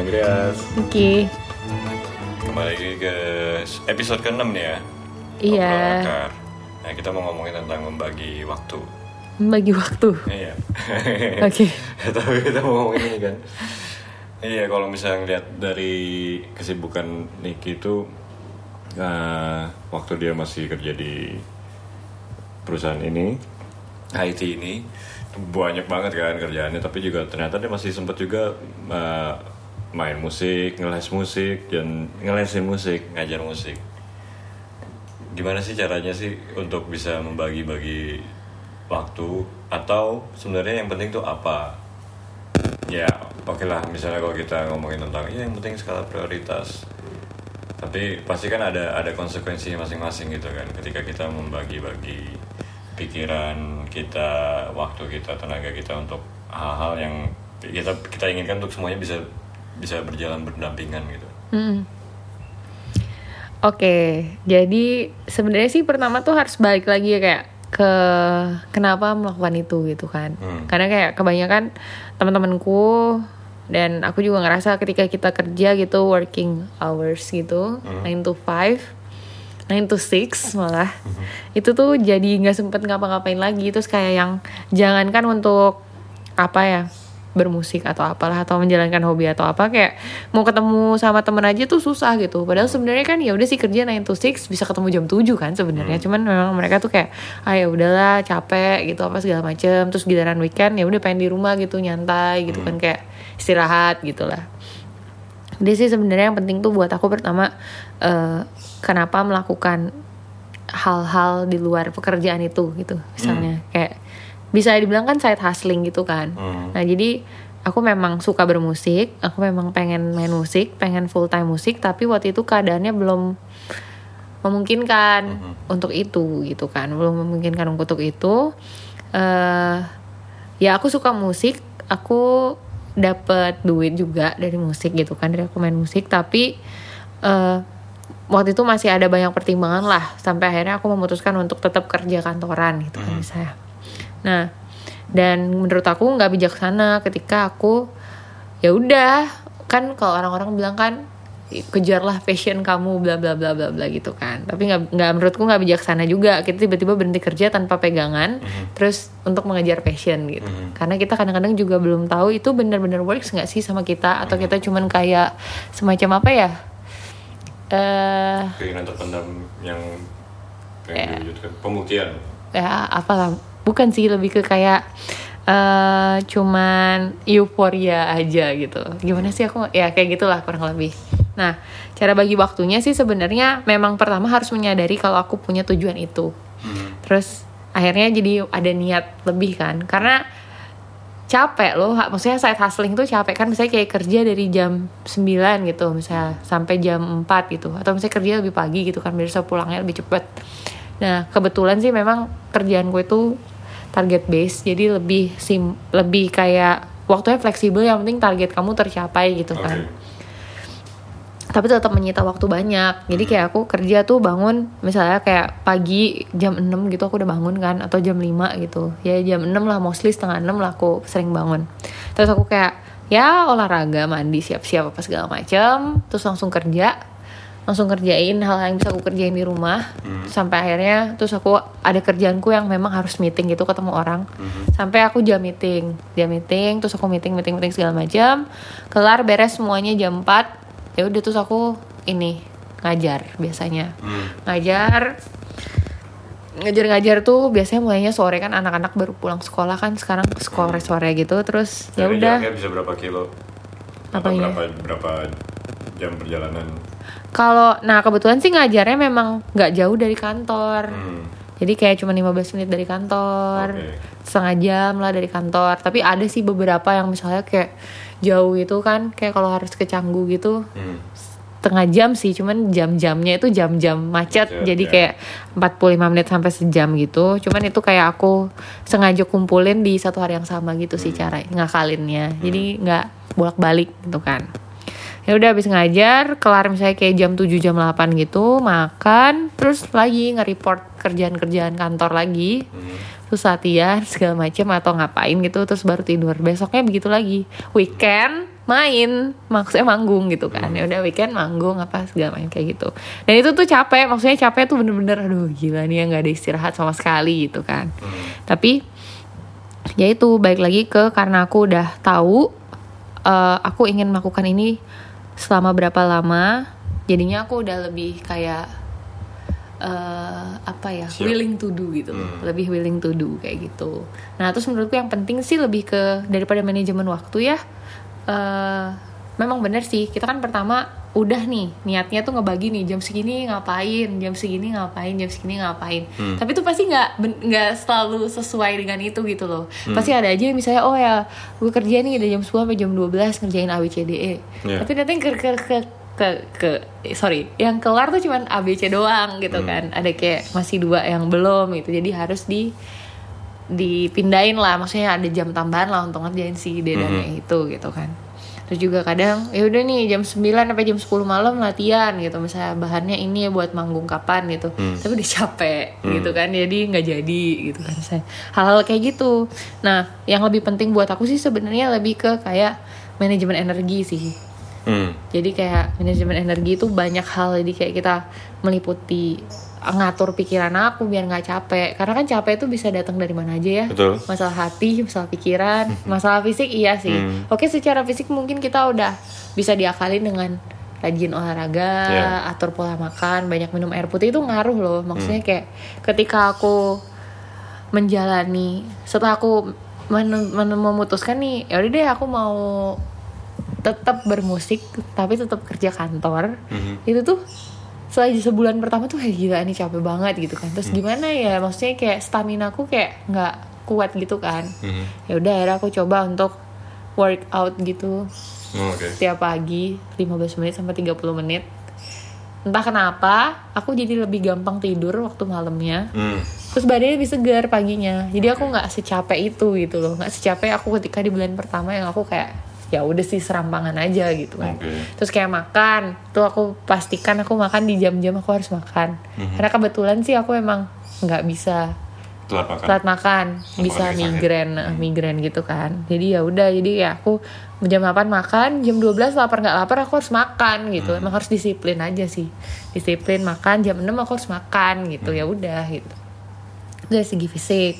Andreas Oke. Kembali lagi ke episode ke-6 nih ya Iya. Nah kita mau ngomongin tentang membagi waktu Bagi waktu. Iya Oke. Tapi kita mau ngomongin ini kan Iya kalau misalnya ngeliat dari kesibukan Niki itu eh, Waktu dia masih kerja di perusahaan ini IT ini banyak banget kan kerjaannya tapi juga ternyata dia masih sempat juga eh, main musik, ngeles musik dan ngelesin musik, ngajar musik. Gimana sih caranya sih untuk bisa membagi-bagi waktu atau sebenarnya yang penting tuh apa? Ya, oke lah misalnya kalau kita ngomongin tentang ya yang penting skala prioritas. Tapi pasti kan ada ada konsekuensinya masing-masing gitu kan ketika kita membagi-bagi pikiran kita, waktu kita, tenaga kita untuk hal-hal yang kita kita inginkan untuk semuanya bisa bisa berjalan berdampingan gitu. Mm. Oke, jadi sebenarnya sih pertama tuh harus balik lagi ya kayak ke kenapa melakukan itu gitu kan. Hmm. Karena kayak kebanyakan teman-temanku dan aku juga ngerasa ketika kita kerja gitu working hours gitu, 9 to 5 9 to 6 malah itu tuh jadi nggak sempet ngapa-ngapain lagi terus kayak yang jangankan untuk apa ya bermusik atau apalah atau menjalankan hobi atau apa kayak mau ketemu sama temen aja tuh susah gitu. Padahal sebenarnya kan ya udah sih kerja 9 to 6 bisa ketemu jam 7 kan sebenarnya. Cuman memang mereka tuh kayak ah ya udahlah capek gitu apa segala macem. Terus giliran weekend ya udah pengen di rumah gitu nyantai gitu kan kayak istirahat gitu lah jadi sih sebenarnya yang penting tuh buat aku pertama eh, kenapa melakukan hal-hal di luar pekerjaan itu gitu misalnya. Kayak bisa dibilang kan side hustling gitu kan. Hmm. nah jadi aku memang suka bermusik aku memang pengen main musik pengen full time musik tapi waktu itu keadaannya belum memungkinkan untuk itu gitu kan. Belum memungkinkan untuk itu. Eh ya aku suka musik aku dapat duit juga dari musik gitu kan dari aku main musik tapi eh waktu itu masih ada banyak pertimbangan lah sampai akhirnya aku memutuskan untuk tetap kerja kantoran gitu kan misalnya nah dan menurut aku nggak bijaksana ketika aku ya udah kan kalau orang-orang bilang kan kejarlah passion kamu bla bla bla bla bla gitu kan. Tapi nggak nggak menurutku nggak bijaksana juga. Kita tiba-tiba berhenti kerja tanpa pegangan terus untuk mengejar passion gitu. Karena kita kadang-kadang juga belum tahu itu benar-benar works nggak sih sama kita atau kita cuman kayak semacam apa ya eh Keinginan terpendam yang pengen diwujudkan. Pembuktian. ya apalah bukan sih lebih ke kayak eh cuman euforia aja gitu. Gimana sih aku ya kayak gitulah kurang lebih. Nah cara bagi waktunya sih sebenarnya memang pertama harus menyadari kalau aku punya tujuan itu. Hmm. terus akhirnya jadi ada niat lebih kan. Karena capek loh maksudnya side hustling tuh capek. Kan misalnya kayak kerja dari jam 9 gitu misalnya sampai jam 4 gitu. Atau misalnya kerja lebih pagi gitu kan biar bisa pulangnya lebih cepet. Nah kebetulan sih memang kerjaan gue itu target base jadi lebih sim lebih kayak waktunya fleksibel yang penting target kamu tercapai gitu Oke. kan tapi tetap menyita waktu banyak. Jadi kayak aku kerja tuh bangun misalnya kayak pagi jam 6 gitu aku udah bangun kan atau jam 5 gitu. Ya jam 6 lah mostly setengah 6 lah aku sering bangun. Terus aku kayak ya olahraga mandi siap-siap apa segala macam terus langsung kerja langsung kerjain hal yang bisa aku kerjain di rumah. Sampai akhirnya terus aku ada kerjaanku yang memang harus meeting gitu ketemu orang. Sampai aku jam meeting. Jam meeting terus aku meeting meeting meeting segala macam. Kelar beres semuanya jam 4 ya udah terus aku ini ngajar biasanya. Hmm. ngajar. Ngajar-ngajar tuh biasanya mulainya sore kan anak-anak baru pulang sekolah kan sekarang sekolah sore gitu. Terus ya udah. bisa berapa kilo? Apanya? berapa berapa jam perjalanan? Kalau nah kebetulan sih ngajarnya memang nggak jauh dari kantor. Hmm. jadi kayak cuma 15 menit dari kantor Oke. setengah jam lah dari kantor. Tapi ada sih beberapa yang misalnya kayak jauh itu kan kayak kalau harus ke Canggu gitu Hmm. setengah jam sih. Cuman jam-jamnya itu jam-jam macet. Macet, jadi ya. kayak 45 menit sampai sejam gitu. Cuman itu kayak aku sengaja kumpulin di satu hari yang sama gitu sih cara ngakalinnya. Jadi nggak bolak-balik gitu kan ya udah habis ngajar kelar misalnya kayak jam 7 jam 8 gitu makan terus lagi nge-report kerjaan-kerjaan kantor lagi. Terus latihan segala macam atau ngapain gitu terus baru tidur. Besoknya begitu lagi. Weekend main maksudnya manggung gitu kan. Ya udah weekend manggung apa segala main kayak gitu. Dan itu tuh capek maksudnya capek tuh bener-bener aduh gila nih ya nggak ada istirahat sama sekali gitu kan. Tapi ya itu baik lagi ke karena aku udah tahu eh, aku ingin melakukan ini selama berapa lama jadinya aku udah lebih kayak eh, apa ya Siap. willing to do gitu. Lebih willing to do kayak gitu. Nah terus menurutku yang penting sih lebih ke daripada manajemen waktu ya eh memang bener sih kita kan pertama udah nih niatnya tuh ngebagi nih jam segini ngapain jam segini ngapain jam segini ngapain. Tapi tuh pasti nggak nggak selalu sesuai dengan itu gitu loh. Pasti ada aja yang misalnya oh ya gue kerja nih dari jam 10 sampai jam 12 ngerjain ABCDE Iya. tapi nanti ke ke ke ke, ke eh, sorry yang kelar tuh cuman ABC doang gitu kan. Ada kayak masih dua yang belum gitu jadi harus di dipindahin lah. Maksudnya ada jam tambahan lah untuk ngerjain si dedannya itu gitu kan terus juga kadang ya udah nih jam 9 sampai jam 10 malam latihan gitu. Misalnya bahannya ini ya buat manggung kapan gitu. Tapi udah capek gitu kan. Jadi nggak jadi gitu kan. Saya hal-hal kayak gitu. Nah yang lebih penting buat aku sih sebenarnya lebih ke kayak manajemen energi sih. Hmm. jadi kayak manajemen energi itu banyak hal. Jadi kayak kita meliputi ngatur pikiran aku biar nggak capek. Karena kan capek itu bisa datang dari mana aja ya. Betul. masalah hati masalah pikiran masalah fisik iya sih. Oke secara fisik mungkin kita udah bisa diakalin dengan rajin olahraga Ya. atur pola makan banyak minum air putih. Itu ngaruh loh. Maksudnya kayak ketika aku menjalani setelah aku men- men- memutuskan nih ya udah deh aku mau tetap bermusik tapi tetap kerja kantor. Mhm. itu tuh setelah sebulan pertama tuh kayak gila nih capek banget gitu kan. Terus gimana ya maksudnya kayak stamina aku kayak nggak kuat gitu kan. Mhm. ya udah akhirnya aku coba untuk workout gitu. Oh, setiap pagi 15 menit sampai 30 menit. Entah kenapa aku jadi lebih gampang tidur waktu malamnya. Hmm. terus badannya lebih segar paginya. Jadi aku nggak secapek itu gitu loh. Nggak secapek aku ketika di bulan pertama yang aku kayak ya udah sih serampangan aja gitu kan. Oke. terus kayak makan tuh aku pastikan aku makan di jam-jam aku harus makan. Karena kebetulan sih aku emang nggak bisa Telat makan. telat makan bisa kayak sakit. migrain eh, migrain gitu kan. Jadi ya udah jadi ya aku jam 8 makan jam 12 lapar nggak lapar aku harus makan gitu. Emang harus disiplin aja sih. Disiplin makan jam 6 aku harus makan gitu ya udah gitu. Dari segi fisik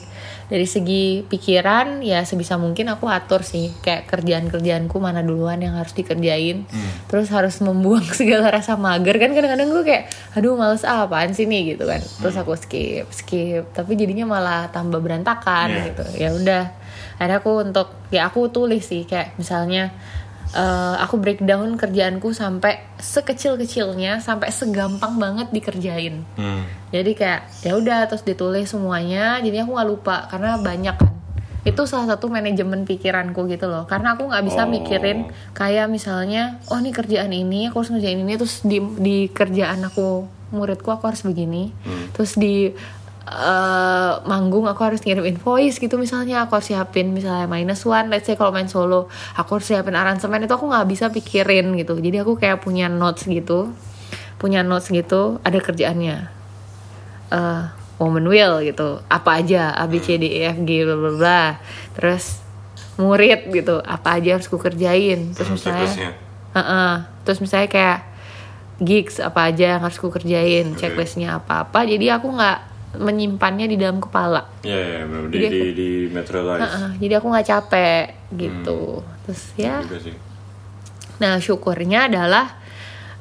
dari segi pikiran ya sebisa mungkin aku atur sih. Kayak kerjaan kerjaanku mana duluan yang harus dikerjain. Terus harus membuang segala rasa mager. Kan kadang-kadang gue kayak aduh males ah, apaan sih nih? Gitu kan. Terus aku skip skip. Tapi jadinya malah tambah berantakan Iya. gitu. Ya udah. Akhirnya aku untuk ya aku tulis sih. Kayak misalnya eh, aku breakdown kerjaanku sampai sekecil-kecilnya sampai segampang banget dikerjain. Hmm. jadi kayak ya udah terus ditulis semuanya. Jadi aku nggak lupa karena banyak kan. Itu salah satu manajemen pikiranku gitu loh. Karena aku nggak bisa Oh. mikirin kayak misalnya oh ini kerjaan ini aku harus ngerjain ini. Terus di di kerjaan aku muridku aku harus begini. Terus di eh, manggung aku harus ngirim invoice gitu misalnya. Aku harus siapin misalnya minus one let's say kalau main solo aku harus siapin aransemen. Itu aku nggak bisa pikirin gitu. Jadi aku kayak punya notes gitu. Punya notes gitu ada kerjaannya. Eh woman will gitu. Apa aja A B C D E F G bla bla bla. Terus murid gitu. Apa aja harus ku kerjain. Terus misalnya checklistnya. Heeh. terus misalnya kayak gigs apa aja yang harus ku kerjain. Checklistnya apa apa jadi aku nggak menyimpannya di dalam kepala Ya, ya, benar. Di, Jadi di, di Metrolize. Heeh, jadi aku nggak capek gitu terus ya. Nah, syukurnya adalah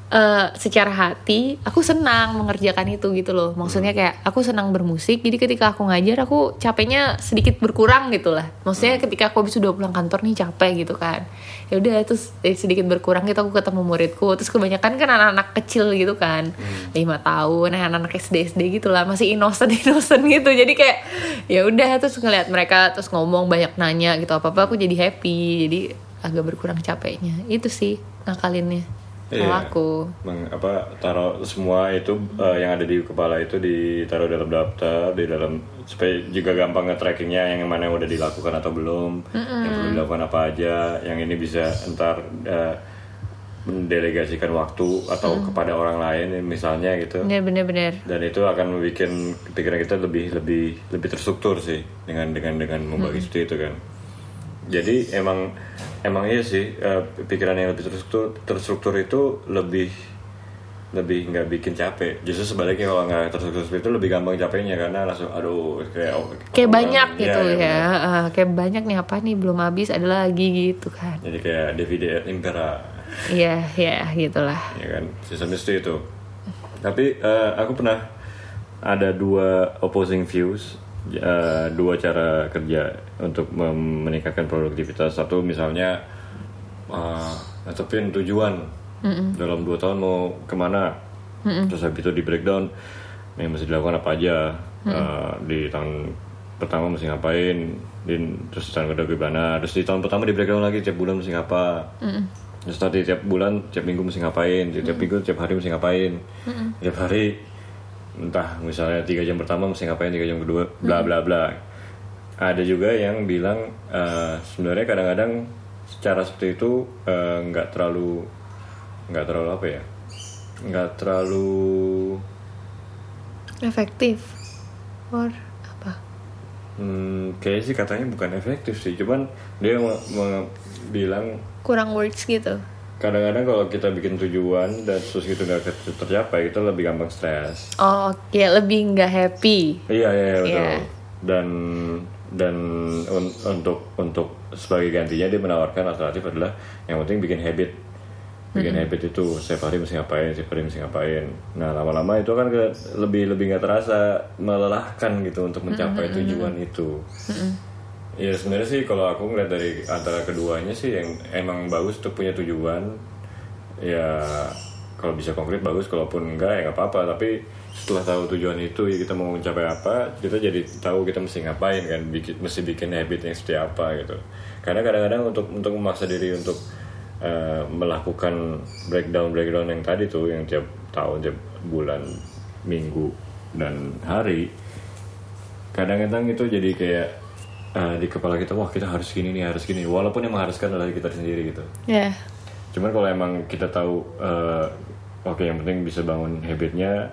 eh, secara hati aku senang mengerjakan itu gitu loh. Maksudnya kayak aku senang bermusik. Jadi ketika aku ngajar aku capeknya sedikit berkurang gitu lah. Maksudnya ketika aku habis udah pulang kantor nih capek gitu kan. Ya udah terus eh, sedikit berkurang gitu aku ketemu muridku. Terus kebanyakan kan anak-anak kecil gitu kan. lima tahun, eh, anak-anak SD SD gitu lah, masih innocent innocent gitu. Jadi kayak ya udah terus ngeliat mereka terus ngomong banyak nanya gitu apa-apa aku jadi happy. Jadi agak berkurang capeknya. Itu sih ngakalinnya. Kalau Iya. aku. Meng- apa taruh semua itu eh, yang ada di kepala itu ditaruh dalam daftar di dalam supaya juga gampang nge-trackingnya yang mana yang udah dilakukan atau belum yang perlu dilakukan apa aja yang ini bisa entar eh, mendelegasikan waktu atau kepada orang lain misalnya gitu bener bener. dan itu akan membuat pikiran kita lebih lebih lebih terstruktur sih dengan dengan dengan membagi seperti itu kan jadi emang emang iya sih eh, pikiran yang lebih terstruktur terstruktur itu lebih lebih nggak bikin capek. Justru sebaliknya kalau nggak terstruktur seperti itu lebih gampang capeknya karena langsung aduh kayak oh, kayak oh, banyak iya, gitu iya, ya, benar. Ah, kayak banyak nih apa nih belum habis ada lagi gitu kan. Jadi kayak DVD Impera. Iya ya gitulah. Ya kan? Sesame Street itu. Tapi eh, aku pernah ada dua opposing views eh, dua cara kerja untuk meningkatkan produktivitas. Satu misalnya uh, netepin tujuan. Dalam dua tahun mau ke mana? Terus habis itu di breakdown yang mesti dilakukan apa aja? Eh, di tahun pertama mesti ngapain? Di, terus tahun kedua gimana? Terus di tahun pertama di breakdown lagi tiap bulan mesti ngapa? Terus tadi tiap bulan, tiap minggu mesti ngapain, tiap minggu, tiap hari mesti ngapain, tiap hari entah misalnya tiga jam pertama mesti ngapain, tiga jam kedua, bla bla bla. Ada juga yang bilang eh, sebenarnya kadang-kadang secara seperti itu eh, nggak terlalu nggak terlalu apa ya, nggak terlalu efektif? Or apa? Hmm, kayaknya sih katanya bukan efektif sih, cuman dia bilang kurang works gitu kadang-kadang kalau kita bikin tujuan dan terus itu nggak ter- tercapai itu lebih gampang stres. Oh oke lebih nggak happy. Iya iya iya, betul. Iya. dan dan un- untuk untuk sebagai gantinya dia menawarkan alternatif adalah yang penting bikin habit. Bikin habit itu setiap hari mesti ngapain setiap hari mesti ngapain. Nah lama-lama itu kan ke- lebih lebih nggak terasa melelahkan gitu untuk mencapai tujuan itu Ya sebenarnya sih kalau aku ngeliat dari antara keduanya sih yang emang bagus untuk punya tujuan. Ya kalau bisa konkret bagus kalaupun enggak ya nggak apa-apa. Tapi setelah tahu tujuan itu ya kita mau mencapai apa kita jadi tahu kita mesti ngapain kan bikin mesti bikin habit yang seperti apa gitu. Karena kadang-kadang untuk untuk memaksa diri untuk eh, melakukan breakdown breakdown yang tadi tuh yang tiap tahun tiap bulan minggu dan hari kadang-kadang itu jadi kayak eh, di kepala kita wah kita harus gini nih harus gini. Walaupun yang mengharuskan adalah kita sendiri gitu. Ya. Cuman kalau emang kita tahu eh, oke yang penting bisa bangun habitnya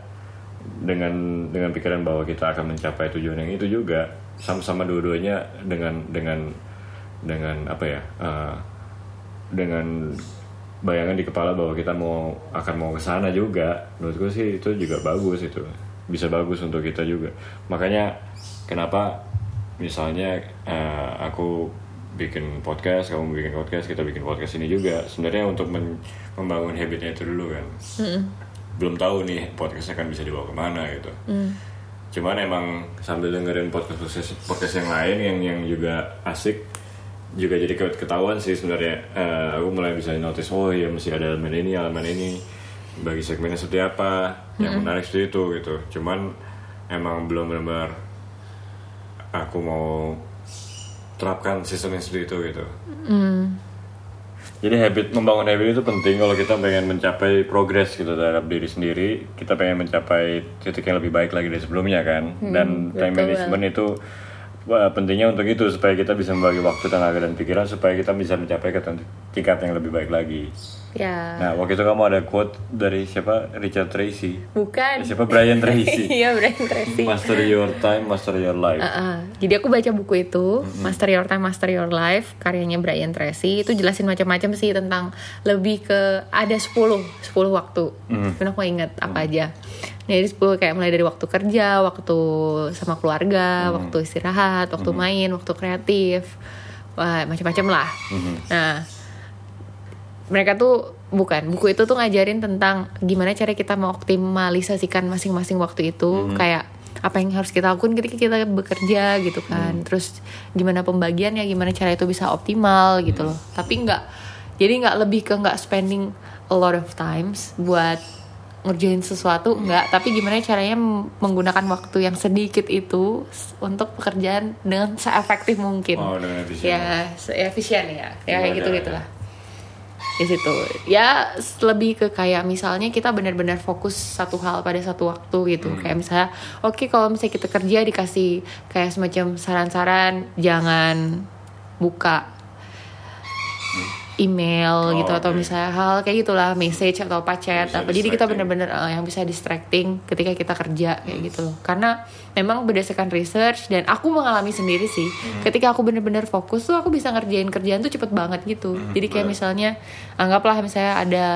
dengan dengan pikiran bahwa kita akan mencapai tujuan yang itu juga sama-sama dua-duanya dengan dengan dengan apa ya eh, dengan bayangan di kepala bahwa kita mau akan mau ke sana juga menurutku sih itu juga bagus itu. Bisa bagus untuk kita juga. Makanya kenapa misalnya eh, aku bikin podcast kamu bikin podcast kita bikin podcast ini juga. Sebenarnya untuk men- membangun habitnya itu dulu kan. Belum tahu nih podcastnya akan bisa dibawa ke mana gitu. Cuman emang sambil dengerin podcast podcast, yang lain yang yang juga asik juga jadi ke- ketahuan sih sebenarnya. Eh, aku mulai bisa notice oh ya mesti ada elemen ini elemen ini. Bagi segmennya seperti apa yang menarik seperti itu gitu. Cuman emang belum benar-benar aku mau terapkan sistem yang seperti itu gitu. Jadi habit membangun habit itu penting kalau kita pengen mencapai progres gitu terhadap diri sendiri. Kita pengen mencapai titik yang lebih baik lagi dari sebelumnya kan? Dan time betul. management itu wah, pentingnya untuk itu supaya kita bisa membagi waktu tenaga dan pikiran supaya kita bisa mencapai ke tingkat yang lebih baik lagi ya. Nah waktu itu kamu ada quote dari siapa? Richard Tracy. Bukan. Siapa? Brian Tracy. Iya Brian Tracy. Master your time master your life. Uh-uh. Jadi aku baca buku itu, Master Your Time, Master Your Life, karyanya Brian Tracy. Itu jelasin macam-macam sih tentang lebih ke ada 10, 10 waktu. Dan aku ingat apa aja. Nah, Jadi 10 kayak mulai dari waktu kerja, waktu sama keluarga, waktu istirahat, waktu main, waktu kreatif. Wah, macam-macam lah. Nah, mereka tuh bukan buku itu tuh ngajarin tentang gimana cara kita mengoptimalisasikan masing-masing waktu itu. Kayak apa yang harus kita lakukan ketika kita bekerja gitu kan. Terus gimana pembagiannya gimana cara itu bisa optimal gitu loh. Tapi nggak jadi nggak lebih ke nggak spending a lot of times buat ngerjain sesuatu nggak. Tapi gimana caranya menggunakan waktu yang sedikit itu untuk pekerjaan dengan seefektif mungkin. Oh dengan efisien. Ya se- efisien ya. Ya kayak gitu gitulah di situ. Ya lebih ke kayak misalnya kita benar-benar fokus satu hal pada satu waktu gitu. Kayak misalnya oke kalau misalnya kita kerja dikasih kayak semacam saran-saran jangan buka email Oh, gitu atau oke. misalnya hal kayak gitulah message atau apa chat Bisa apa jadi kita bener-bener eh, yang bisa distracting ketika kita kerja kayak gitu loh karena memang berdasarkan research dan aku mengalami sendiri sih Hmm. ketika aku bener-bener fokus tuh aku bisa ngerjain kerjaan tuh cepet banget gitu Hmm, jadi kayak bener. misalnya anggaplah misalnya ada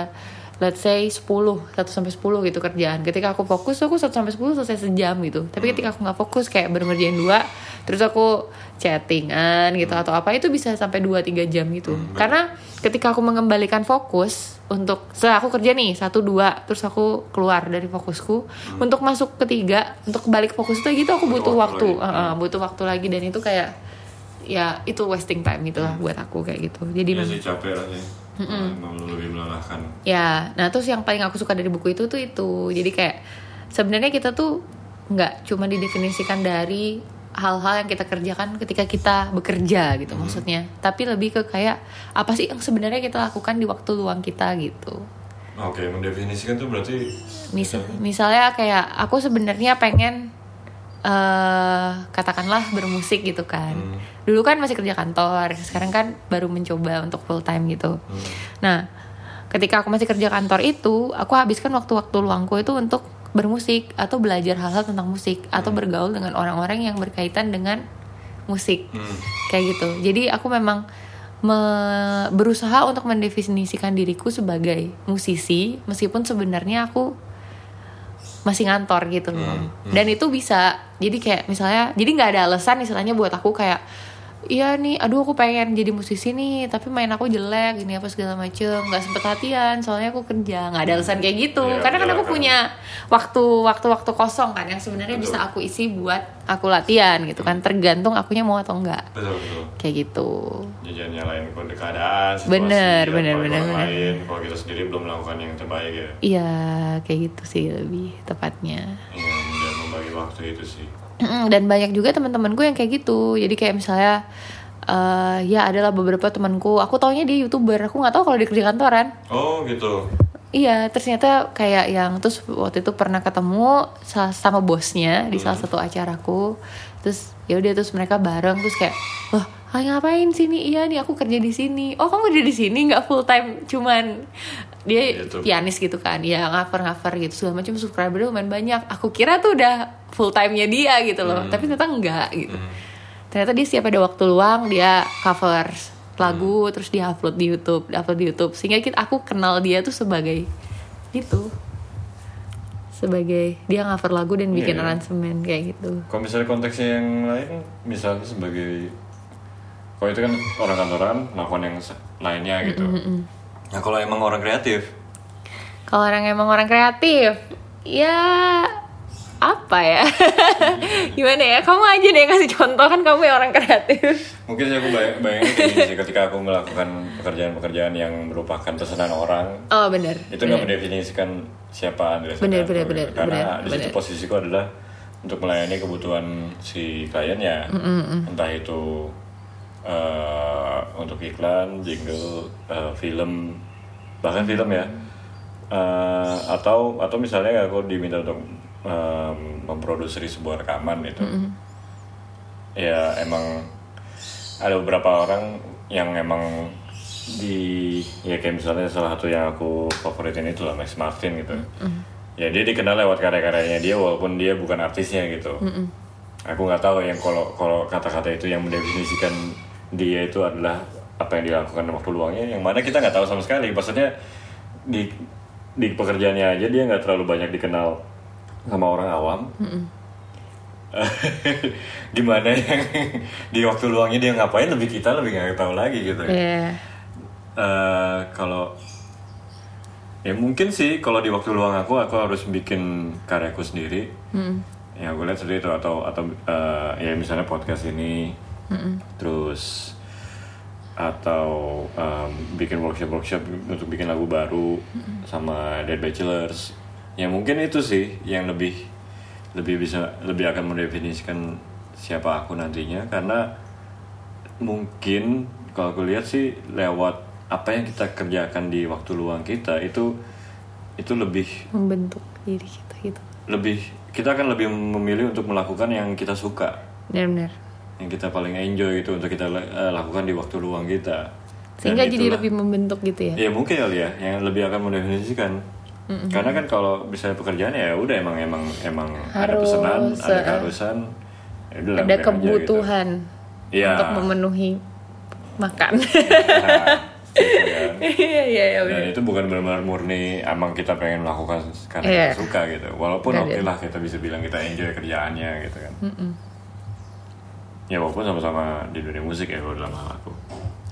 let's say 10 1 sampai 10 gitu kerjaan. Ketika aku fokus aku 1 sampai 10 selesai sejam gitu. Tapi Hmm. ketika aku nggak fokus kayak baru ngerjain dua terus aku chattingan gitu atau apa itu bisa sampai 2 3 jam gitu. Hmm, karena ketika aku mengembalikan fokus untuk setelah aku kerja nih satu dua terus aku keluar dari fokusku untuk masuk ketiga untuk balik fokus itu gitu aku Hmm. Butuh waktu. uh, uh, butuh waktu lagi dan itu kayak ya itu wasting time gitu lah buat aku kayak gitu. Jadi mem- sih capek lah sih. Emang lebih melelahkan. Ya, nah terus yang paling aku suka dari buku itu tuh itu. Jadi kayak sebenarnya kita tuh nggak cuma didefinisikan dari hal-hal yang kita kerjakan ketika kita bekerja gitu maksudnya, tapi lebih ke kayak apa sih yang sebenarnya kita lakukan di waktu luang kita gitu. Oke, mendefinisikan tuh berarti Misal, misalnya kayak aku sebenarnya pengen eh katakanlah bermusik gitu kan. Hmm. Dulu kan masih kerja kantor, sekarang kan baru mencoba untuk full time gitu. Hmm. Nah, ketika aku masih kerja kantor itu, aku habiskan waktu-waktu luangku itu untuk bermusik atau belajar hal-hal tentang musik atau bergaul dengan orang-orang yang berkaitan dengan musik. Hmm. Kayak gitu. Jadi aku memang me- berusaha untuk mendefinisikan diriku sebagai musisi meskipun sebenarnya aku masih ngantor gitu loh. Hmm, hmm. Dan itu bisa jadi kayak misalnya jadi nggak ada alasan istilahnya buat aku kayak iya nih aduh aku pengen jadi musisi nih tapi main aku jelek gini apa segala macem nggak sempet latihan soalnya aku kerja nggak ada alasan kayak gitu Iya, karena kan aku menjalankan. punya waktu waktu waktu kosong kan yang sebenarnya bisa aku isi buat aku latihan gitu kan tergantung akunya mau atau enggak Betul, betul. kayak gitu Jangan nyalain kode keadaan, situasi, Bener, apa bener, bener, bener. lain. Kalau kita sendiri belum melakukan yang terbaik ya. iya kayak gitu sih lebih tepatnya Iya, dan membagi waktu itu sih. Dan banyak juga teman-temanku yang kayak gitu. Jadi kayak misalnya eh, ya adalah beberapa temanku. Aku taunya dia youtuber. Aku nggak tahu kalau dia kerja kantoran. Oh, gitu. iya ternyata kayak yang terus waktu itu pernah ketemu sa- sama bosnya di salah satu acaraku terus ya udah terus mereka bareng. Terus kayak wah Hai ngapain sini? Iya nih aku kerja di sini. Oh kamu kerja di sini? Nggak full time cuman dia YouTube. pianis gitu kan. Ya cover cover gitu segala macam. Subscriber lumayan banyak. Aku kira tuh udah full time nya dia gitu loh. Hmm. tapi ternyata enggak gitu. Hmm. ternyata dia setiap ada waktu luang dia cover lagu terus dia upload di YouTube upload di YouTube. Sehingga kita, aku kenal dia tuh sebagai itu. Sebagai dia cover lagu dan bikin Iya. aransemen kayak gitu. Kalau misalnya konteksnya yang lain, misalnya sebagai kalau itu kan orang kantoran melakukan yang lainnya gitu. Nah kalau emang orang kreatif, kalau orang emang orang kreatif ya apa ya? Gimana ya? Kamu aja deh yang kasih contoh kan kamu yang orang kreatif. Mungkin aku bayang, bayangin kayak gini sih ketika aku melakukan pekerjaan-pekerjaan yang merupakan pesanan orang, oh bener itu nggak mendefinisikan siapa Sudarto bener, gitu. bener, karena bener, di situ bener. posisiku adalah untuk melayani kebutuhan si kliennya entah itu eh, untuk iklan jingle eh, film bahkan film ya. Eh, atau atau misalnya aku diminta untuk em, memproduksi sebuah rekaman itu ya emang ada beberapa orang yang emang di ya kayak misalnya salah satu yang aku favoritin itu lah Max Martin gitu. Ya dia dikenal lewat karya-karyanya dia walaupun dia bukan artisnya gitu. Aku nggak tahu yang kalau kalau kata-kata itu yang mendefinisikan dia itu adalah apa yang dilakukan di waktu luangnya yang mana kita nggak tahu sama sekali. Maksudnya di di pekerjaannya aja dia nggak terlalu banyak dikenal sama orang awam. Gimana yang di waktu luangnya dia ngapain lebih kita lebih nggak tahu lagi gitu. Iya. Eh, kalau ya mungkin sih kalau di waktu luang aku aku harus bikin karyaku sendiri. Ya gue lihat itu atau atau eh, ya misalnya podcast ini terus atau em, bikin workshop workshop untuk bikin lagu baru sama Dead Bachelors ya mungkin itu sih yang lebih lebih bisa lebih akan mendefinisikan siapa aku nantinya. Karena mungkin kalau aku lihat sih lewat apa yang kita kerjakan di waktu luang kita itu itu lebih membentuk diri kita gitu. lebih kita akan lebih memilih untuk melakukan yang kita suka. Benar-benar yang kita paling enjoy itu untuk kita eh, lakukan di waktu luang kita sehingga jadi itulah. lebih membentuk gitu ya Ya mungkin kali ya, yang lebih akan mendefinisikan. Karena kan kalau misalnya pekerjaan ya udah emang emang emang ada Harus, pesanan, ada eh, keharusan, ya udah ada aja kebutuhan gitu. Iya. untuk memenuhi makan Nah, gitu kan. iya iya iya Dan bener. itu bukan benar-benar murni emang kita pengen melakukan karena Iya. kita suka gitu. Walaupun oke ada. lah kita bisa bilang kita enjoy kerjaannya gitu kan. Ya walaupun sama-sama di dunia musik ya kalau dalam hal aku.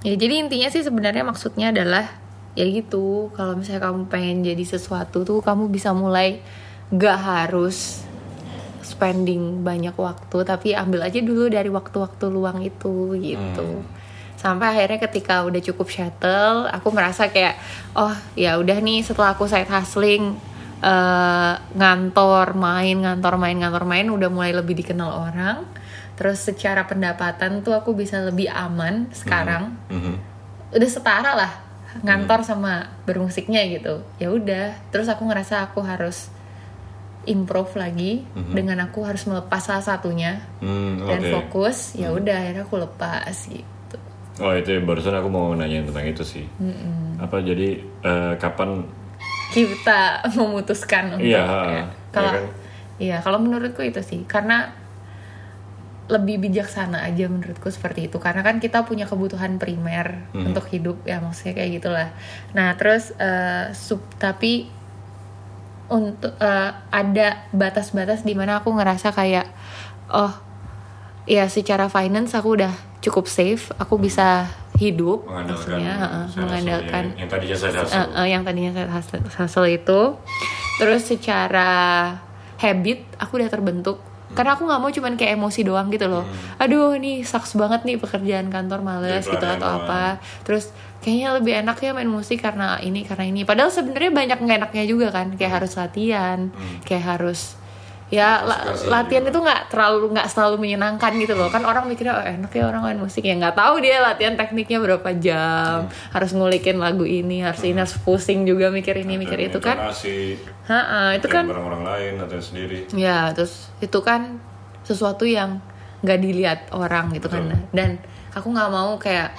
Ya jadi intinya sih sebenarnya maksudnya adalah ya gitu kalau misalnya kamu pengen jadi sesuatu tuh kamu bisa mulai gak harus spending banyak waktu tapi ambil aja dulu dari waktu-waktu luang itu gitu sampai akhirnya ketika udah cukup shuttle aku merasa kayak oh ya udah nih setelah aku side hustling eh, ngantor main ngantor main ngantor main udah mulai lebih dikenal orang terus secara pendapatan tuh aku bisa lebih aman sekarang Mhm. udah setara lah ngantor sama bermusiknya gitu ya udah terus aku ngerasa aku harus improve lagi dengan aku harus melepas salah satunya Hmm, dan oke. fokus ya udah akhirnya aku lepas gitu Oh itu ya, barusan aku mau nanya tentang itu sih. Apa jadi eh, kapan? Kita memutuskan untuk Iya, ya. iya kalau kan? iya kalau menurutku itu sih karena lebih bijaksana aja menurutku seperti itu karena kan kita punya kebutuhan primer Hmm. untuk hidup ya maksudnya kayak gitulah nah terus eh, sub tapi untuk eh, ada batas-batas di mana aku ngerasa kayak oh ya secara finance aku udah cukup safe aku bisa hidup Mengandalkan, maksudnya mengandalkan yang, yang tadinya saya yang tadinya saya hustle, hustle itu. Terus secara habit aku udah terbentuk. Karena aku nggak mau cuman kayak emosi doang gitu loh. Aduh nih sucks banget nih pekerjaan kantor males Jadi gitu atau doang. apa terus kayaknya lebih enak ya main musik karena ini karena ini. Padahal sebenarnya banyak nggak enaknya juga kan. Kayak harus latihan kayak harus ya la- latihan juga. itu nggak terlalu nggak selalu menyenangkan gitu loh kan orang mikirnya oh, enak ya orang main musik ya nggak tahu dia latihan tekniknya berapa jam harus ngulikin lagu ini harus ini harus pusing juga mikir ini mikir itu kan Intonasi, Ha-ha, itu latihan kan bareng orang lain atau sendiri. ya terus itu kan sesuatu yang nggak dilihat orang gitu kan Betul. dan aku nggak mau kayak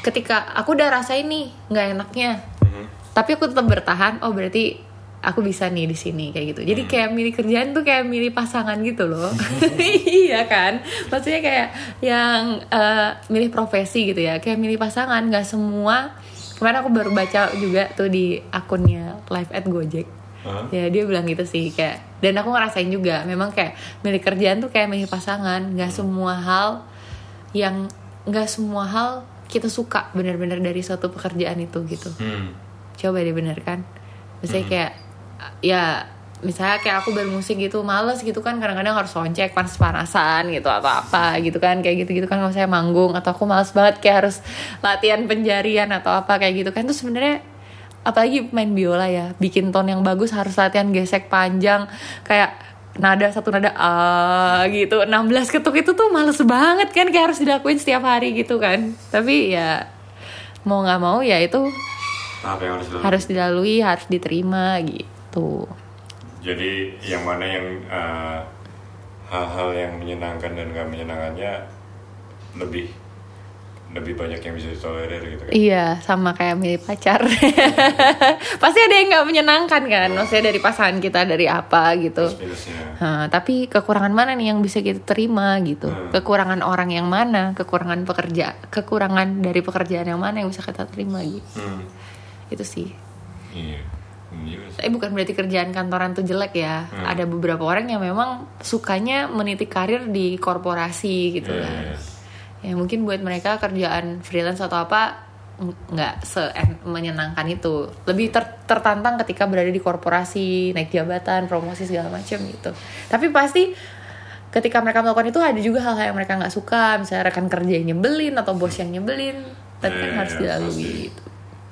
ketika aku udah rasain nih nggak enaknya Mhm. tapi aku tetap bertahan oh berarti aku bisa nih di sini kayak gitu. Jadi kayak milih kerjaan tuh kayak milih pasangan gitu loh. Iya kan? Maksudnya kayak yang eh, milih profesi gitu ya. Kayak milih pasangan nggak semua. Kemarin aku baru baca juga tuh di akunnya live at Gojek. Hah? ya dia bilang gitu sih kayak dan aku ngerasain juga memang kayak milih kerjaan tuh kayak milih pasangan. Nggak semua hal yang nggak semua hal kita suka benar-benar dari suatu pekerjaan itu gitu. Hmm. coba deh bener kan? Misalnya kayak ya misalnya kayak aku bermusik gitu males gitu kan kadang-kadang harus soundcheck panas-panasan gitu atau apa gitu kan kayak gitu-gitu kan kalau saya manggung atau aku males banget kayak harus latihan penjarian atau apa kayak gitu kan. Itu sebenarnya apalagi main biola ya bikin tone yang bagus harus latihan gesek panjang kayak nada satu nada ah gitu 16 ketuk itu tuh males banget kan kayak harus dilakuin setiap hari gitu kan. Tapi ya mau nggak mau ya itu harus dilalui harus diterima gitu Jadi yang mana yang eh, hal-hal yang menyenangkan dan gak menyenangkannya lebih lebih banyak yang bisa ditolerir gitu kan? iya sama kayak milih pacar pasti ada yang nggak menyenangkan kan maksudnya dari pasangan kita dari apa gitu. Nah, tapi kekurangan mana nih yang bisa kita terima gitu Hmm. kekurangan orang yang mana kekurangan pekerja kekurangan dari pekerjaan yang mana yang bisa kita terima gitu Hmm. itu sih Iya. Juga sih. tapi bukan berarti kerjaan kantoran tuh jelek ya. Hmm. ada beberapa orang yang memang sukanya meniti karir di korporasi gitu Iya, kan. Iya. ya mungkin buat mereka kerjaan freelance atau apa ng- nggak se menyenangkan itu. Lebih ter- tertantang ketika berada di korporasi naik jabatan promosi segala macam gitu. Tapi pasti ketika mereka melakukan itu ada juga hal-hal yang mereka nggak suka. Misalnya rekan kerja yang nyebelin atau bos yang nyebelin tapi kan Iya, harus iya, dilalui gitu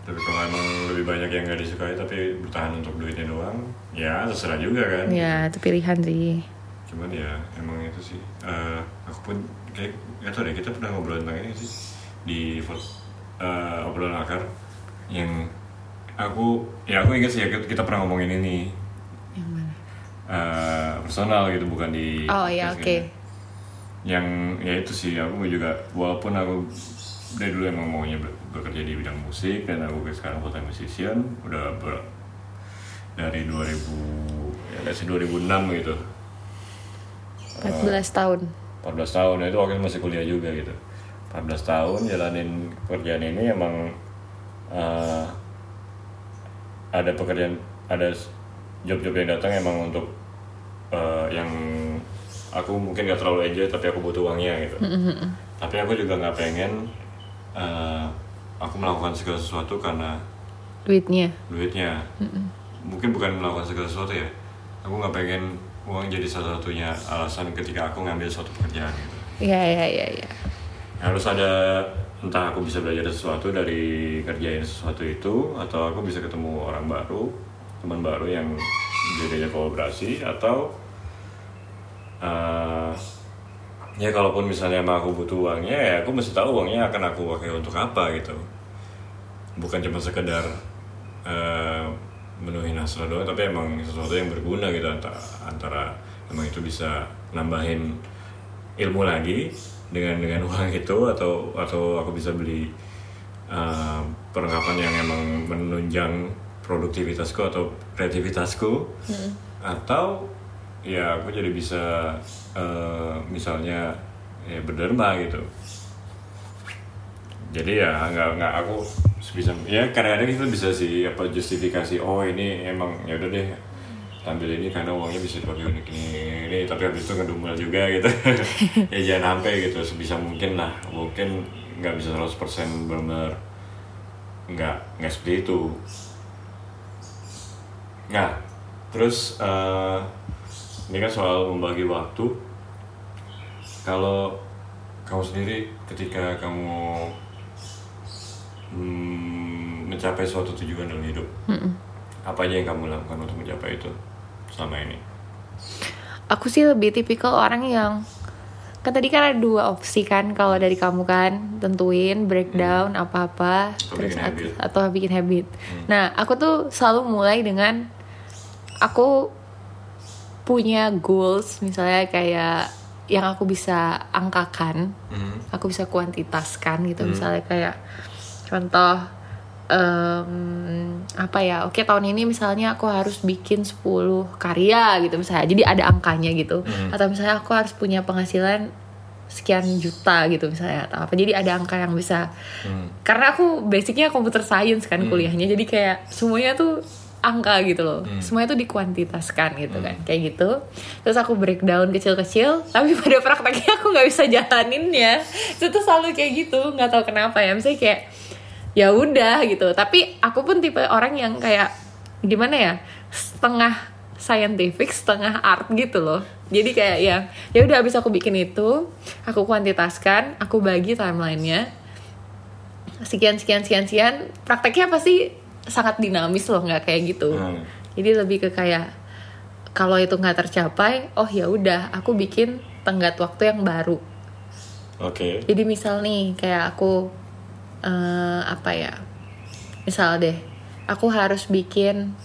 Tapi kalau emang lebih banyak yang gak disukai tapi bertahan untuk duitnya doang, ya terserah juga kan. ya itu pilihan sih Cuman ya emang itu sih. Eh, aku pun kayak gak tau deh kita pernah ngobrol tentang ini sih di eh, obrolan akar yang aku ya aku ingat sih ya kita pernah ngomongin ini yang mana eh, personal gitu bukan di oh ya oke gitu. yang ya itu sih aku juga walaupun aku dari dulu emang maunya bekerja di bidang musik dan aku sekarang full time musician udah ber- dari 2000 ya say 2006 gitu. 14 tahun. 14 tahun itu waktu masih kuliah juga gitu. 14 tahun jalanin pekerjaan ini emang eh, ada pekerjaan ada job-job yang datang emang untuk eh, yang aku mungkin gak terlalu enjoy tapi aku butuh uangnya gitu. Tapi aku juga nggak pengen eh, aku melakukan segala sesuatu karena duitnya? duitnya. Mungkin bukan melakukan segala sesuatu ya. Aku nggak pengen uang jadi salah satunya alasan ketika aku ngambil suatu pekerjaan gitu. Iya iya iya iya. Harus ada entah aku bisa belajar sesuatu dari kerjain sesuatu itu atau aku bisa ketemu orang baru teman baru yang jadinya kolaborasi atau eh, ya kalaupun misalnya emang aku butuh uangnya ya aku mesti tahu uangnya akan aku pakai untuk apa gitu. Bukan cuma sekedar eh, menuhin hasrat doang tapi emang sesuatu yang berguna gitu antara antara emang itu bisa nambahin ilmu lagi dengan dengan uang itu atau atau aku bisa beli uh, perlengkapan yang emang menunjang produktivitasku atau kreativitasku. Atau ya aku jadi bisa uh, misalnya ya berderma gitu. Jadi ya nggak nggak aku bisa ya kadang-kadang kita bisa sih apa justifikasi oh ini emang ya udah deh tampil ini karena uangnya bisa dipakai untuk ini, ini tapi habis itu ngedumel juga gitu. Ya jangan sampai gitu sebisa mungkin lah. Mungkin nggak bisa 100% benar nggak nggak seperti itu. Nah terus eh, ini kan soal membagi waktu. Kalau kamu sendiri ketika kamu hmm, mencapai suatu tujuan dalam hidup apa aja yang kamu lakukan untuk mencapai itu selama ini? Aku sih lebih tipikal orang yang kan tadi kan ada dua opsi kan kalau dari kamu kan tentuin breakdown apa-apa Atau terus bikin at- habit. atau bikin habit. Nah aku tuh selalu mulai dengan aku punya goals misalnya kayak yang aku bisa angkakan, Hmm. aku bisa kuantitaskan gitu. Misalnya kayak contoh em, apa ya oke tahun ini misalnya aku harus bikin 10 karya gitu misalnya. Jadi ada angkanya gitu. Atau misalnya aku harus punya penghasilan sekian juta gitu misalnya atau apa. Jadi ada angka yang bisa. Hmm. karena aku basicnya komputer science kan kuliahnya. Jadi kayak semuanya tuh angka gitu loh. Semuanya tuh dikuantitaskan gitu kan. Kayak gitu. Terus aku breakdown kecil-kecil tapi pada prakteknya aku nggak bisa jalaninnya. Itu tuh selalu kayak gitu nggak tahu kenapa ya. Misalnya kayak ya udah gitu. Tapi aku pun tipe orang yang kayak gimana ya setengah scientific setengah art gitu loh. Jadi kayak ya ya udah habis aku bikin itu aku kuantitaskan aku bagi timelinenya. Sekian sekian sekian sekian. Prakteknya pasti sangat dinamis loh nggak kayak gitu. Hmm. jadi lebih ke kayak kalau itu nggak tercapai oh ya udah aku bikin tenggat waktu yang baru. Oke. Jadi misal nih kayak aku eh, apa ya misal deh aku harus bikin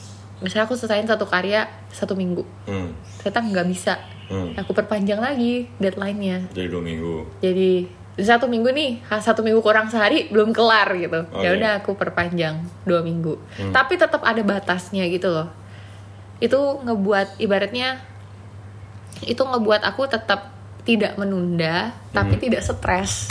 misalnya aku selesaiin satu karya satu minggu. Hmm. ternyata nggak bisa. Hmm. aku perpanjang lagi deadline-nya. Jadi dua minggu. Jadi satu minggu nih satu minggu kurang sehari belum kelar gitu. Oke. ya udah aku perpanjang dua minggu. Tapi tetap ada batasnya gitu loh. Itu ngebuat ibaratnya itu ngebuat aku tetap tidak menunda tapi tidak stres.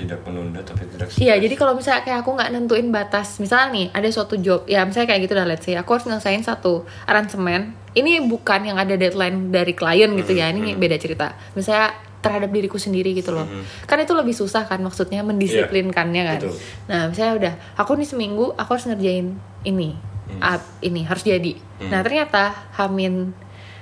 Tidak menunda tapi tidak Iya, jadi kalau misalnya kayak aku nggak nentuin batas, misalnya nih ada suatu job, ya misalnya kayak gitu dah let's say, aku harus nyelesain satu aransemen. Ini bukan yang ada deadline dari klien gitu ya, ini beda cerita. Misalnya terhadap diriku sendiri gitu loh. Kan itu lebih susah kan maksudnya mendisiplinkannya kan. betul. Nah, misalnya udah, aku nih seminggu aku harus ngerjain ini, up, ini harus jadi. Nah ternyata Hamin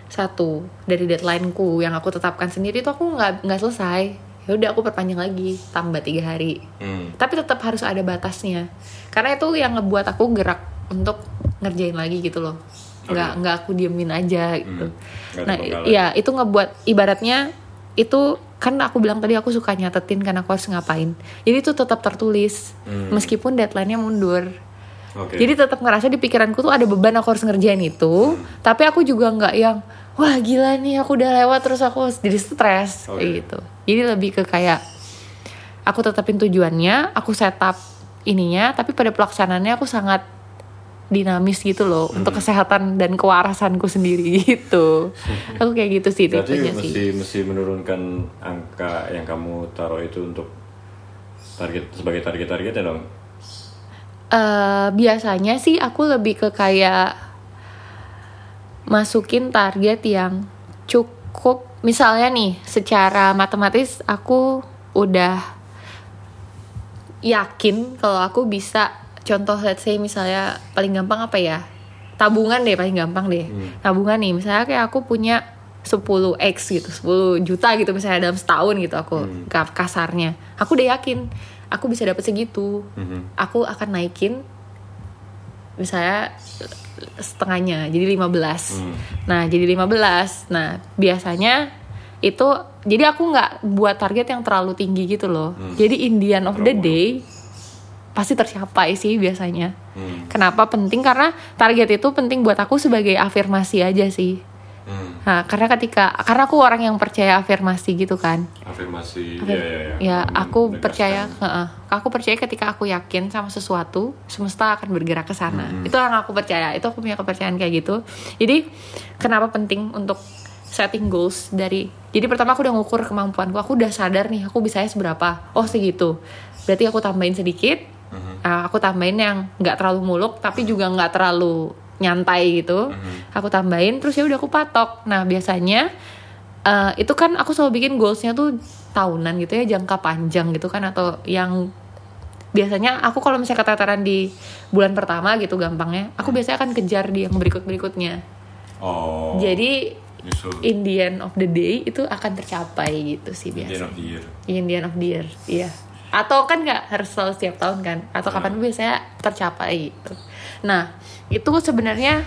satu dari deadlineku yang aku tetapkan sendiri itu aku nggak nggak selesai. Ya udah aku perpanjang lagi tambah tiga hari Hmm. tapi tetap harus ada batasnya karena itu yang ngebuat aku gerak untuk ngerjain lagi gitu loh nggak nggak aku diemin aja gitu Nggak nah iya itu ngebuat ibaratnya itu kan aku bilang tadi aku suka nyatetin karena aku harus ngapain. Jadi itu tetap tertulis Hmm. meskipun deadline-nya mundur. Oke. Jadi tetap ngerasa di pikiranku tuh ada beban aku harus ngerjain itu tapi aku juga nggak yang wah gila nih aku udah lewat terus aku harus jadi stres Oke. kayak gitu. Jadi lebih ke kayak aku tetapin tujuannya aku setup ininya tapi pada pelaksanaannya aku sangat dinamis gitu loh Hmm. untuk kesehatan dan kewarasanku sendiri gitu aku kayak gitu sih tipenya mesti sih mesti menurunkan angka yang kamu taruh itu untuk target sebagai target-target ya dong. Eh, biasanya sih aku lebih ke kayak masukin target yang cukup misalnya nih secara matematis aku udah yakin kalau aku bisa contoh let's say misalnya paling gampang apa ya? Tabungan deh paling gampang deh. Tabungan nih misalnya kayak aku punya 10x gitu 10 juta gitu misalnya dalam setahun gitu aku ka- kasarnya. Aku udah yakin aku bisa dapat segitu. Mhm. aku akan naikin misalnya setengahnya jadi 15 Hmm. nah jadi 15 nah biasanya itu jadi aku nggak buat target yang terlalu tinggi gitu loh. Jadi in the end of the day pasti tercapai sih biasanya Hmm. kenapa penting karena target itu penting buat aku sebagai afirmasi aja sih Hmm. nah karena ketika karena aku orang yang percaya afirmasi gitu kan Afirmasi. Afir- ya, ya, ya. ya Men- aku menegaskan. percaya heeh. aku percaya ketika aku yakin sama sesuatu semesta akan bergerak ke sana Hmm. itu yang aku percaya itu aku punya kepercayaan kayak gitu jadi kenapa penting untuk setting goals dari jadi pertama aku udah ngukur kemampuanku aku udah sadar nih aku bisanya seberapa oh segitu berarti aku tambahin sedikit Nah, aku tambahin yang nggak terlalu muluk tapi juga nggak terlalu nyantai gitu Mhm. aku tambahin terus ya udah aku patok nah biasanya eh, itu kan aku selalu bikin goalsnya tuh tahunan gitu ya jangka panjang gitu kan atau yang biasanya aku kalau misalnya keteteran di bulan pertama gitu gampangnya aku biasanya akan kejar di yang berikut berikutnya Oh. jadi Nyusul. in the end of the day itu akan tercapai gitu sih End biasa of the year. in the end of the year iya atau kan nggak harus selalu setiap tahun kan? Atau kapan pun biasanya tercapai gitu. Nah itu sebenarnya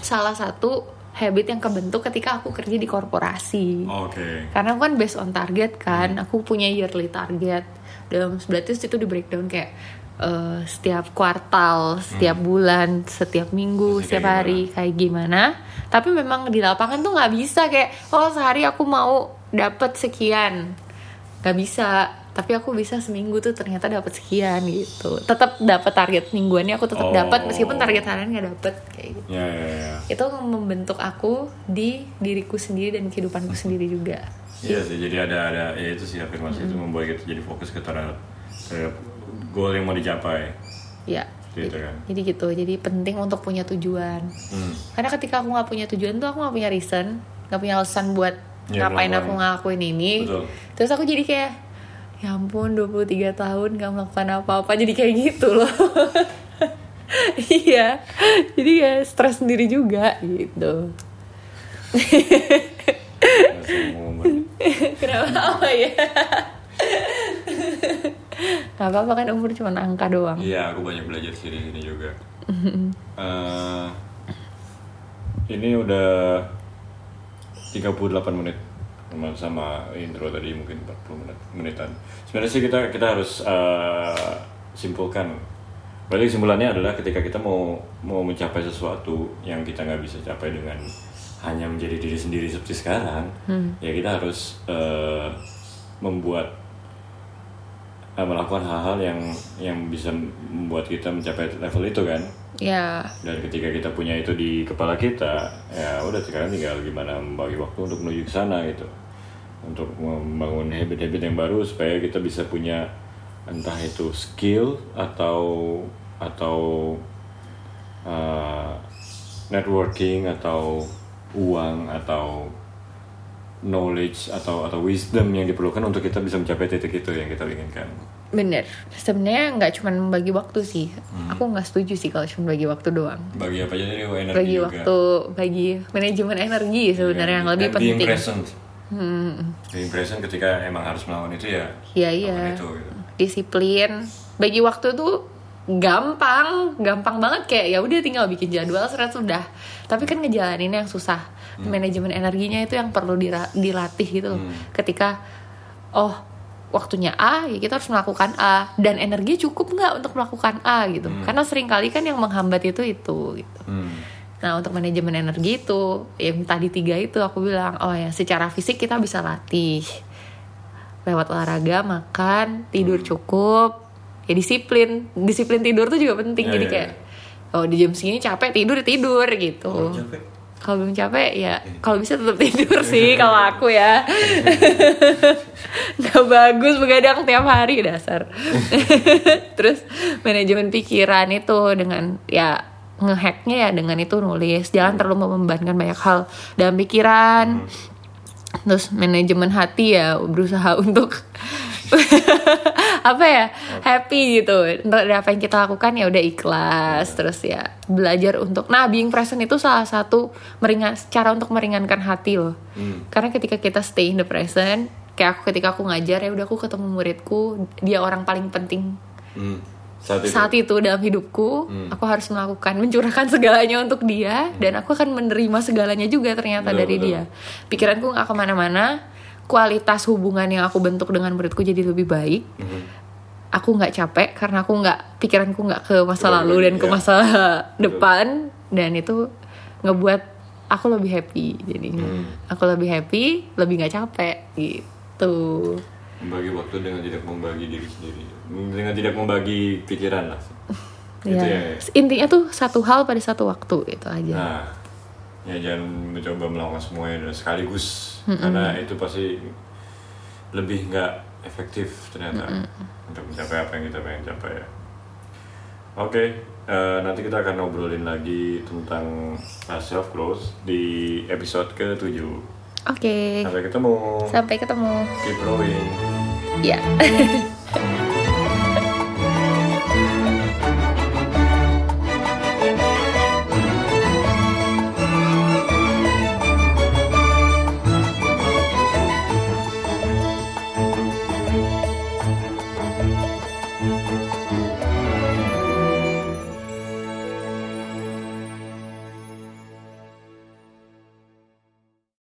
salah satu habit yang kebentuk ketika aku kerja di korporasi. Oke. karena aku kan based on target kan aku punya yearly target. Dalam berarti itu di breakdown kayak eh, setiap kuartal setiap bulan setiap minggu setiap kayak hari kayak gimana. Tapi memang di lapangan tuh nggak bisa kayak oh sehari aku mau dapat sekian. Nggak bisa tapi aku bisa seminggu tuh ternyata dapat sekian gitu tetap dapat target mingguannya aku tetap Oh. dapat meskipun target harian nggak dapat kayak gitu Ya, ya, ya. itu membentuk aku di diriku sendiri dan kehidupanku sendiri juga Iya sih, jadi ada ada ya itu sih afirmasi itu membuat kita jadi fokus ke terhadap terhadap goal yang mau dicapai. ya Seperti itu kan. jadi gitu jadi penting untuk punya tujuan Hmm. karena ketika aku nggak punya tujuan tuh aku nggak punya reason nggak punya alasan buat Ya, ngapain aku ngelakuin ini Betul. terus aku jadi kayak ya ampun 23 tahun nggak melakukan apa-apa jadi kayak gitu loh. Iya jadi ya stres sendiri juga gitu. Kenapa apa ya? Gak apa-apa kan umur cuma angka doang. Iya, aku banyak belajar sih di sini juga. Eh, ini udah 38 menit sama, sama intro tadi mungkin 40 menit menitan. Sebenarnya sih kita kita harus eh, simpulkan. Berarti kesimpulannya adalah ketika kita mau mau mencapai sesuatu yang kita nggak bisa capai dengan hanya menjadi diri sendiri seperti sekarang, ya kita harus eh, membuat melakukan hal-hal yang yang bisa membuat kita mencapai level itu kan? Ya. Dan ketika kita punya itu di kepala kita ya udah sekarang tinggal gimana membagi waktu untuk menuju ke sana gitu. Untuk membangun habit-habit yang baru supaya kita bisa punya entah itu skill atau atau uh, networking atau uang atau knowledge atau atau wisdom yang diperlukan untuk kita bisa mencapai titik itu yang kita inginkan. bener. Sebenarnya nggak cuma membagi waktu sih. Aku nggak setuju sih kalau cuma bagi waktu doang. Bagi apa aja nih energi bagi juga. waktu bagi manajemen energi sebenarnya yang lebih And being penting. present. Hmm, Being present ketika emang harus melakukan itu ya. iya iya. itu gitu. disiplin. Bagi waktu tuh gampang. Gampang banget kayak ya udah tinggal bikin jadwal seret sudah. Tapi kan ngejalaninnya yang susah manajemen energinya itu yang perlu dilatih gitu loh. Hmm. ketika oh waktunya A ya kita harus melakukan A. Dan energi cukup nggak untuk melakukan A gitu? Karena sering kali kan yang menghambat itu itu gitu. Hmm. Nah untuk manajemen energi itu yang tadi tiga itu aku bilang oh ya secara fisik kita bisa latih. Lewat olahraga makan tidur cukup. Ya disiplin. Disiplin tidur tuh juga penting. Ya, jadi ya, kayak oh di jam segini capek tidur ya tidur gitu. Kalau capek, kalau belum capek ya kalau bisa tetap tidur sih kalau aku ya. Nggak bagus begadang tiap hari dasar. Terus manajemen pikiran itu dengan ya ngehacknya ya dengan itu nulis. Jangan terlalu membebankan banyak hal dalam pikiran. Terus manajemen hati ya berusaha untuk apa ya? Happy gitu. Untuk apa yang kita lakukan ya udah ikhlas. Terus ya belajar untuk nah being present itu salah satu meringan cara untuk meringankan hati loh. Hmm. karena ketika kita stay in the present kayak aku ketika aku ngajar ya udah aku ketemu muridku dia orang paling penting. Hmm. saat itu. saat itu dalam hidupku aku harus melakukan mencurahkan segalanya untuk dia dan aku akan menerima segalanya juga ternyata Betul, dari betul. dia. Pikiranku nggak ke mana-mana kualitas hubungan yang aku bentuk dengan muridku jadi lebih baik. Mhm. aku nggak capek karena aku nggak pikiranku nggak ke masa lalu dan ke ya. masa depan. Dan itu ngebuat aku lebih happy jadinya. Hmm. aku lebih happy lebih nggak capek gitu. Membagi waktu dengan tidak membagi diri sendiri. Dengan tidak membagi pikiran lah. Itu ya. ya. Intinya tuh satu hal pada satu waktu itu aja. Nah ya jangan mencoba melakukan semuanya dan sekaligus. Karena itu pasti lebih nggak efektif ternyata untuk mencapai apa yang kita pengen capai ya. Oke eh, nanti kita akan ngobrolin lagi tentang self growth di episode ke-7 oke. Sampai ketemu. Sampai ketemu. Keep growing ya